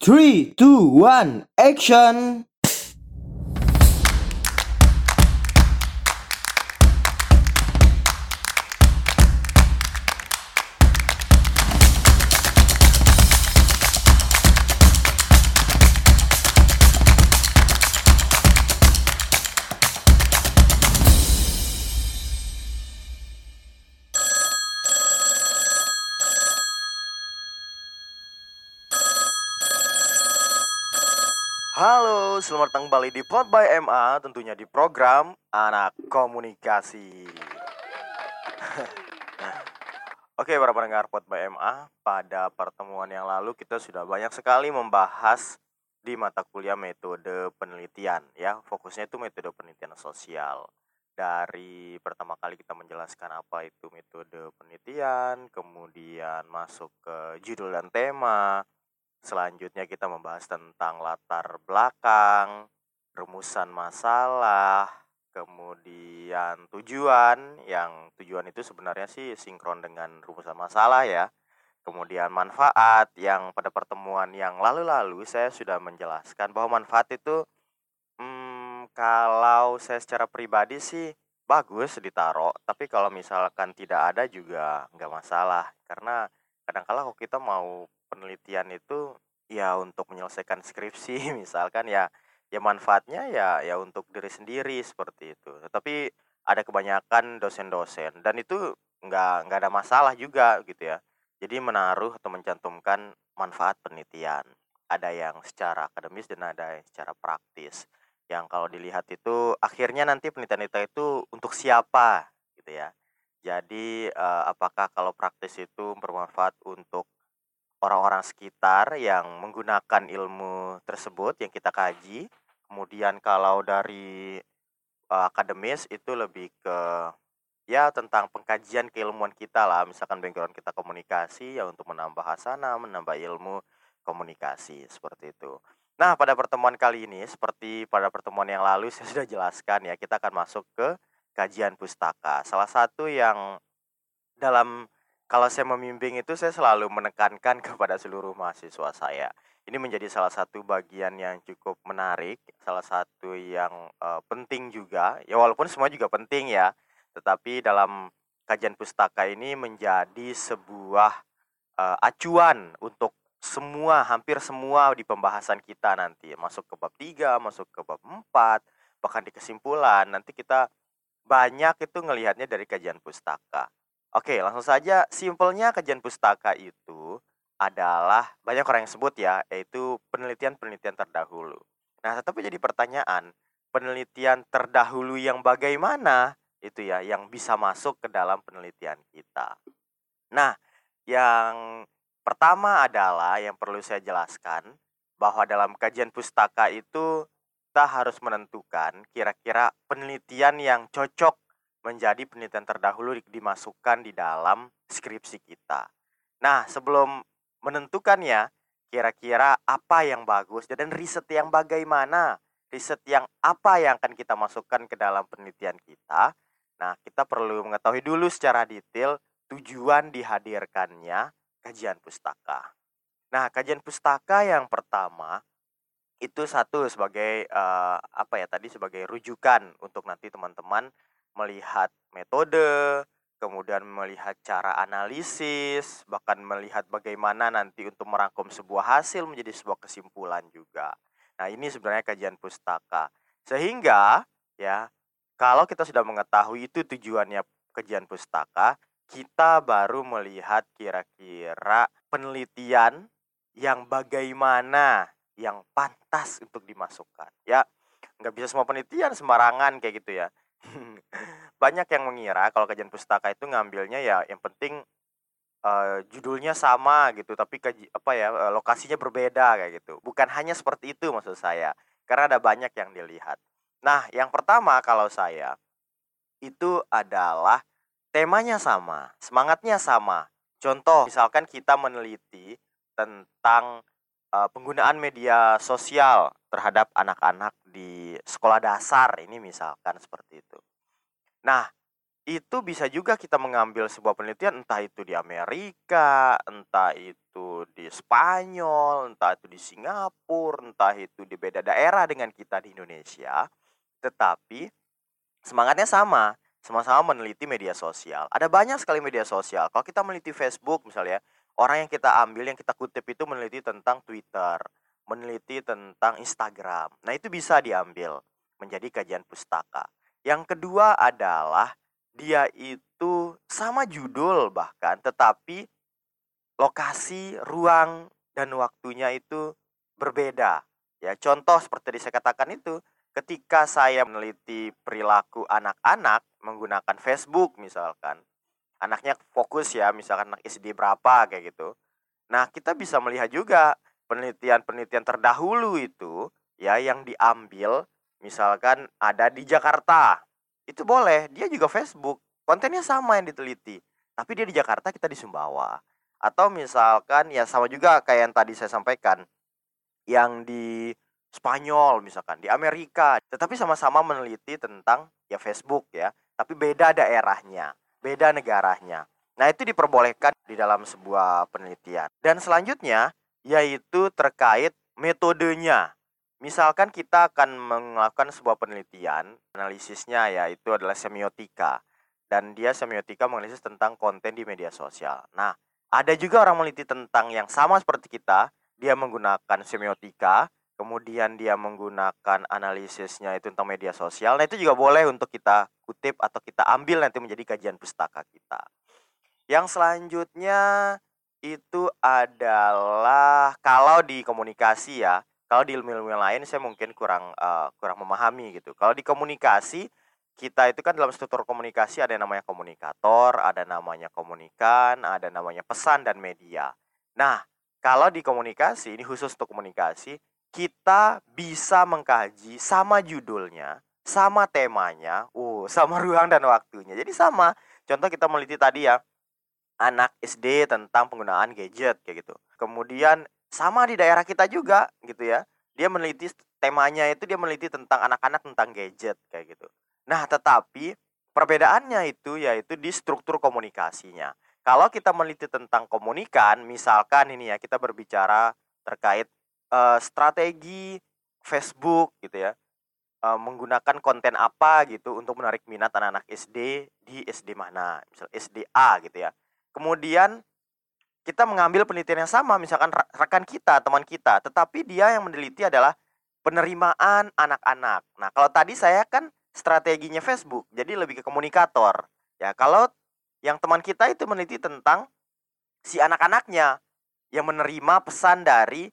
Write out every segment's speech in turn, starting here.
Three, two, one, action! Halo, selamat datang kembali di Pod by MA, tentunya di program Anak Komunikasi. Oke, para pendengar Pod by MA, pada pertemuan yang lalu kita sudah banyak sekali membahas di mata kuliah metode penelitian ya. Fokusnya itu metode penelitian sosial. Dari pertama kali kita menjelaskan apa itu metode penelitian, kemudian masuk ke judul dan tema, Selanjutnya kita membahas tentang latar belakang, rumusan masalah, kemudian tujuan yang tujuan itu sebenarnya sih sinkron dengan rumusan masalah ya. Kemudian manfaat yang pada pertemuan yang lalu-lalu saya sudah menjelaskan bahwa manfaat itu hmm, kalau saya secara pribadi sih bagus ditaruh, tapi kalau misalkan tidak ada juga nggak masalah karena kadang-kala kalau kita mau penelitian itu ya untuk menyelesaikan skripsi misalkan ya ya manfaatnya ya ya untuk diri sendiri seperti itu. Tetapi ada kebanyakan dosen-dosen dan itu nggak nggak ada masalah juga gitu ya. Jadi menaruh atau mencantumkan manfaat penelitian. Ada yang secara akademis dan ada yang secara praktis. Yang kalau dilihat itu akhirnya nanti penelitian itu untuk siapa gitu ya. Jadi eh, apakah kalau praktis itu bermanfaat untuk orang-orang sekitar yang menggunakan ilmu tersebut yang kita kaji. Kemudian kalau dari uh, akademis itu lebih ke ya tentang pengkajian keilmuan kita lah, misalkan background kita komunikasi ya untuk menambah hasana, menambah ilmu komunikasi seperti itu. Nah, pada pertemuan kali ini seperti pada pertemuan yang lalu saya sudah jelaskan ya, kita akan masuk ke kajian pustaka. Salah satu yang dalam kalau saya membimbing itu saya selalu menekankan kepada seluruh mahasiswa saya. Ini menjadi salah satu bagian yang cukup menarik, salah satu yang uh, penting juga. Ya walaupun semua juga penting ya, tetapi dalam kajian pustaka ini menjadi sebuah uh, acuan untuk semua hampir semua di pembahasan kita nanti masuk ke bab 3, masuk ke bab 4, bahkan di kesimpulan nanti kita banyak itu ngelihatnya dari kajian pustaka. Oke, langsung saja. Simpelnya kajian pustaka itu adalah banyak orang yang sebut ya, yaitu penelitian-penelitian terdahulu. Nah, tetapi jadi pertanyaan, penelitian terdahulu yang bagaimana itu ya yang bisa masuk ke dalam penelitian kita. Nah, yang pertama adalah yang perlu saya jelaskan bahwa dalam kajian pustaka itu kita harus menentukan kira-kira penelitian yang cocok menjadi penelitian terdahulu dimasukkan di dalam skripsi kita. Nah, sebelum menentukannya, kira-kira apa yang bagus dan riset yang bagaimana, riset yang apa yang akan kita masukkan ke dalam penelitian kita. Nah, kita perlu mengetahui dulu secara detail tujuan dihadirkannya kajian pustaka. Nah, kajian pustaka yang pertama itu satu sebagai uh, apa ya tadi sebagai rujukan untuk nanti teman-teman melihat metode, kemudian melihat cara analisis, bahkan melihat bagaimana nanti untuk merangkum sebuah hasil menjadi sebuah kesimpulan juga. Nah, ini sebenarnya kajian pustaka. Sehingga ya, kalau kita sudah mengetahui itu tujuannya kajian pustaka, kita baru melihat kira-kira penelitian yang bagaimana yang pantas untuk dimasukkan. Ya, nggak bisa semua penelitian sembarangan kayak gitu ya. Banyak yang mengira kalau kajian pustaka itu ngambilnya ya yang penting uh, judulnya sama gitu, tapi kaji, apa ya uh, lokasinya berbeda kayak gitu. Bukan hanya seperti itu maksud saya, karena ada banyak yang dilihat. Nah, yang pertama kalau saya itu adalah temanya sama, semangatnya sama. Contoh, misalkan kita meneliti tentang uh, penggunaan media sosial terhadap anak-anak di sekolah dasar ini misalkan seperti itu. Nah, itu bisa juga kita mengambil sebuah penelitian entah itu di Amerika, entah itu di Spanyol, entah itu di Singapura, entah itu di beda daerah dengan kita di Indonesia. Tetapi semangatnya sama, sama-sama meneliti media sosial. Ada banyak sekali media sosial. Kalau kita meneliti Facebook misalnya, orang yang kita ambil, yang kita kutip itu meneliti tentang Twitter, meneliti tentang Instagram. Nah, itu bisa diambil menjadi kajian pustaka. Yang kedua adalah dia itu sama judul bahkan tetapi lokasi, ruang dan waktunya itu berbeda. Ya, contoh seperti tadi saya katakan itu, ketika saya meneliti perilaku anak-anak menggunakan Facebook misalkan. Anaknya fokus ya, misalkan anak SD berapa kayak gitu. Nah, kita bisa melihat juga penelitian-penelitian terdahulu itu ya yang diambil misalkan ada di Jakarta. Itu boleh dia juga Facebook kontennya sama yang diteliti. Tapi dia di Jakarta kita di Sumbawa. Atau misalkan ya sama juga kayak yang tadi saya sampaikan yang di Spanyol misalkan di Amerika. Tetapi sama-sama meneliti tentang ya Facebook ya. Tapi beda daerahnya beda negaranya. Nah itu diperbolehkan di dalam sebuah penelitian. Dan selanjutnya yaitu terkait metodenya Misalkan kita akan melakukan sebuah penelitian, analisisnya ya itu adalah semiotika. Dan dia semiotika menganalisis tentang konten di media sosial. Nah, ada juga orang meneliti tentang yang sama seperti kita, dia menggunakan semiotika, kemudian dia menggunakan analisisnya itu tentang media sosial. Nah, itu juga boleh untuk kita kutip atau kita ambil nanti menjadi kajian pustaka kita. Yang selanjutnya itu adalah kalau di komunikasi ya, kalau di ilmu-ilmu yang lain saya mungkin kurang uh, kurang memahami gitu. Kalau di komunikasi kita itu kan dalam struktur komunikasi ada yang namanya komunikator, ada namanya komunikan, ada namanya pesan dan media. Nah, kalau di komunikasi ini khusus untuk komunikasi, kita bisa mengkaji sama judulnya, sama temanya, uh, sama ruang dan waktunya. Jadi sama. Contoh kita meliti tadi ya, anak SD tentang penggunaan gadget kayak gitu. Kemudian sama di daerah kita juga gitu ya. Dia meneliti temanya itu dia meneliti tentang anak-anak tentang gadget kayak gitu. Nah tetapi perbedaannya itu yaitu di struktur komunikasinya. Kalau kita meneliti tentang komunikan misalkan ini ya kita berbicara terkait uh, strategi Facebook gitu ya. Uh, menggunakan konten apa gitu untuk menarik minat anak-anak SD di SD mana? Misal SDA gitu ya kemudian kita mengambil penelitian yang sama misalkan rekan kita teman kita. Tetapi dia yang meneliti adalah penerimaan anak-anak. Nah kalau tadi saya kan strateginya Facebook jadi lebih ke komunikator. Ya kalau yang teman kita itu meneliti tentang si anak-anaknya yang menerima pesan dari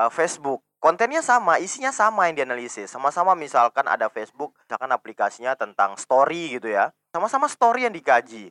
uh, Facebook. Kontennya sama isinya sama yang dianalisis. Sama-sama misalkan ada Facebook misalkan aplikasinya tentang story gitu ya. Sama-sama story yang dikaji.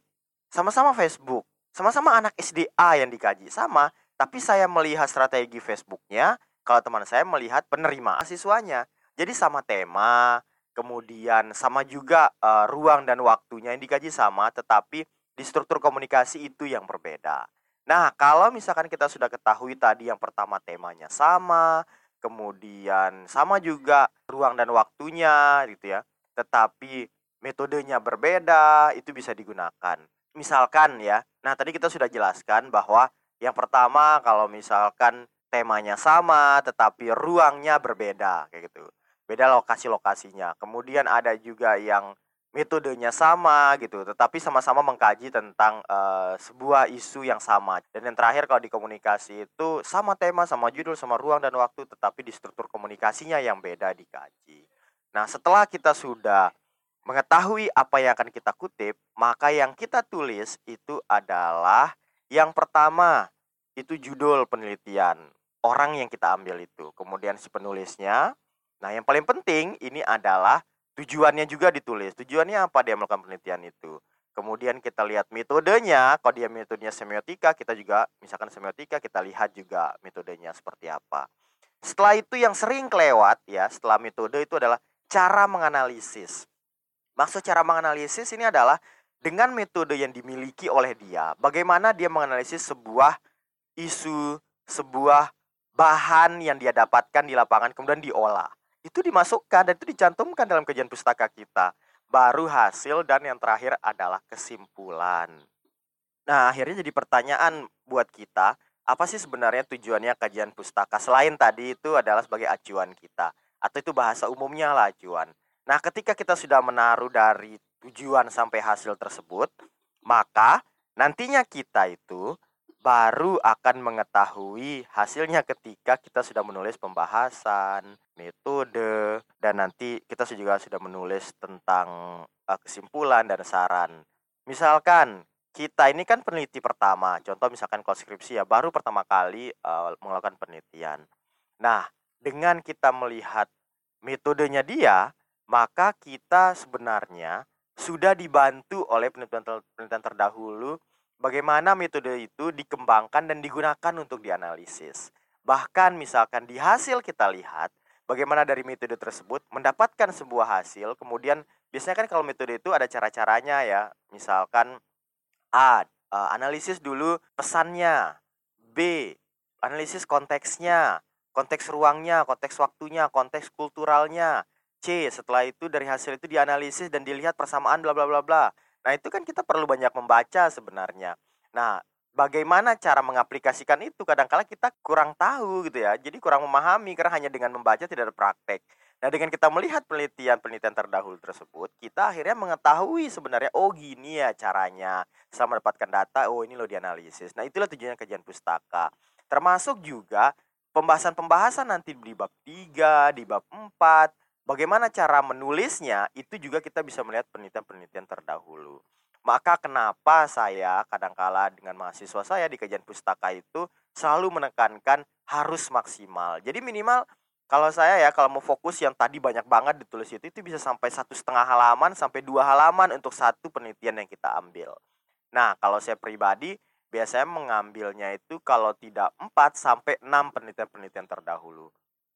Sama-sama Facebook sama-sama anak SDA yang dikaji sama. Tapi saya melihat strategi Facebooknya kalau teman saya melihat penerimaan siswanya jadi sama tema kemudian sama juga uh, ruang dan waktunya yang dikaji sama tetapi di struktur komunikasi itu yang berbeda. Nah kalau misalkan kita sudah ketahui tadi yang pertama temanya sama kemudian sama juga ruang dan waktunya gitu ya. Tetapi metodenya berbeda itu bisa digunakan misalkan ya. Nah, tadi kita sudah jelaskan bahwa yang pertama kalau misalkan temanya sama tetapi ruangnya berbeda kayak gitu. Beda lokasi-lokasinya. Kemudian ada juga yang metodenya sama gitu, tetapi sama-sama mengkaji tentang uh, sebuah isu yang sama. Dan yang terakhir kalau di komunikasi itu sama tema, sama judul, sama ruang dan waktu, tetapi di struktur komunikasinya yang beda dikaji. Nah, setelah kita sudah mengetahui apa yang akan kita kutip, maka yang kita tulis itu adalah yang pertama itu judul penelitian orang yang kita ambil itu. Kemudian si penulisnya. Nah, yang paling penting ini adalah tujuannya juga ditulis. Tujuannya apa dia melakukan penelitian itu. Kemudian kita lihat metodenya, kalau dia metodenya semiotika, kita juga misalkan semiotika, kita lihat juga metodenya seperti apa. Setelah itu yang sering kelewat ya, setelah metode itu adalah cara menganalisis. Maksud cara menganalisis ini adalah dengan metode yang dimiliki oleh dia, bagaimana dia menganalisis sebuah isu, sebuah bahan yang dia dapatkan di lapangan kemudian diolah. Itu dimasukkan dan itu dicantumkan dalam kajian pustaka kita. baru hasil dan yang terakhir adalah kesimpulan. Nah, akhirnya jadi pertanyaan buat kita, apa sih sebenarnya tujuannya kajian pustaka selain tadi itu adalah sebagai acuan kita atau itu bahasa umumnya lah acuan. Nah, ketika kita sudah menaruh dari tujuan sampai hasil tersebut, maka nantinya kita itu baru akan mengetahui hasilnya ketika kita sudah menulis pembahasan, metode, dan nanti kita juga sudah menulis tentang uh, kesimpulan dan saran. Misalkan kita ini kan peneliti pertama, contoh misalkan kalau skripsi ya baru pertama kali uh, melakukan penelitian. Nah, dengan kita melihat metodenya dia, maka kita sebenarnya sudah dibantu oleh penelitian terdahulu bagaimana metode itu dikembangkan dan digunakan untuk dianalisis. Bahkan misalkan di hasil kita lihat bagaimana dari metode tersebut mendapatkan sebuah hasil, kemudian biasanya kan kalau metode itu ada cara-caranya ya. Misalkan A, eh, analisis dulu pesannya. B, analisis konteksnya, konteks ruangnya, konteks waktunya, konteks kulturalnya. C, setelah itu dari hasil itu dianalisis dan dilihat persamaan bla bla bla bla. Nah, itu kan kita perlu banyak membaca sebenarnya. Nah, bagaimana cara mengaplikasikan itu kadangkala kita kurang tahu gitu ya. Jadi kurang memahami karena hanya dengan membaca tidak ada praktek. Nah, dengan kita melihat penelitian-penelitian terdahulu tersebut, kita akhirnya mengetahui sebenarnya oh gini ya caranya. Setelah mendapatkan data, oh ini loh dianalisis. Nah, itulah tujuannya kajian pustaka. Termasuk juga pembahasan-pembahasan nanti di bab 3, di bab 4, bagaimana cara menulisnya itu juga kita bisa melihat penelitian-penelitian terdahulu. Maka kenapa saya kadangkala dengan mahasiswa saya di kajian pustaka itu selalu menekankan harus maksimal. Jadi minimal kalau saya ya kalau mau fokus yang tadi banyak banget ditulis itu itu bisa sampai satu setengah halaman sampai dua halaman untuk satu penelitian yang kita ambil. Nah kalau saya pribadi biasanya mengambilnya itu kalau tidak 4 sampai 6 penelitian-penelitian terdahulu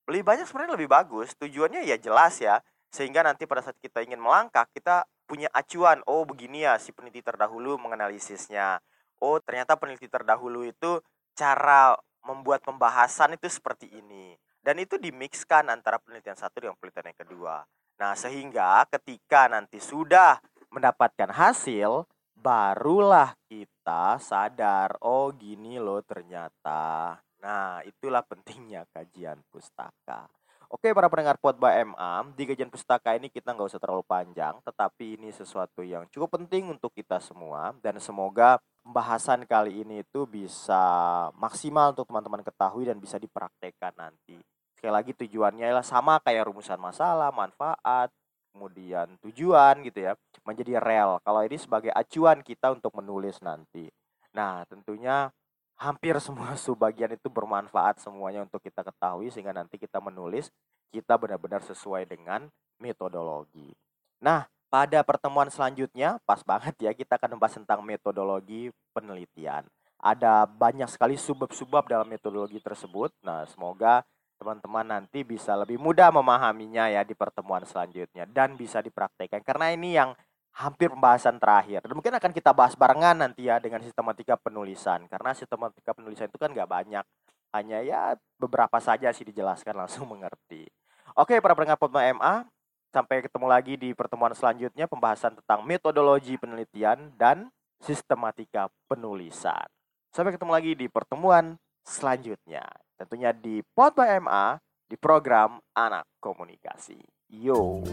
lebih banyak sebenarnya lebih bagus. Tujuannya ya jelas ya sehingga nanti pada saat kita ingin melangkah kita punya acuan oh begini ya si peneliti terdahulu menganalisisnya. Oh ternyata peneliti terdahulu itu cara membuat pembahasan itu seperti ini. Dan itu dimixkan antara penelitian satu dengan penelitian yang kedua. Nah sehingga ketika nanti sudah mendapatkan hasil barulah kita sadar oh gini loh ternyata Nah, itulah pentingnya kajian pustaka. Oke, para pendengar Pot by MA, di kajian pustaka ini kita nggak usah terlalu panjang, tetapi ini sesuatu yang cukup penting untuk kita semua, dan semoga pembahasan kali ini itu bisa maksimal untuk teman-teman ketahui dan bisa dipraktekkan nanti. Sekali lagi tujuannya adalah sama kayak rumusan masalah, manfaat, kemudian tujuan gitu ya, menjadi real. Kalau ini sebagai acuan kita untuk menulis nanti. Nah, tentunya hampir semua subbagian itu bermanfaat semuanya untuk kita ketahui sehingga nanti kita menulis kita benar-benar sesuai dengan metodologi. Nah, pada pertemuan selanjutnya pas banget ya kita akan membahas tentang metodologi penelitian. Ada banyak sekali subbab-subbab dalam metodologi tersebut. Nah, semoga teman-teman nanti bisa lebih mudah memahaminya ya di pertemuan selanjutnya dan bisa dipraktekkan karena ini yang hampir pembahasan terakhir. Dan mungkin akan kita bahas barengan nanti ya dengan sistematika penulisan. Karena sistematika penulisan itu kan nggak banyak. Hanya ya beberapa saja sih dijelaskan langsung mengerti. Oke para pendengar Potma MA, sampai ketemu lagi di pertemuan selanjutnya pembahasan tentang metodologi penelitian dan sistematika penulisan. Sampai ketemu lagi di pertemuan selanjutnya. Tentunya di Potma MA di program Anak Komunikasi. Yo.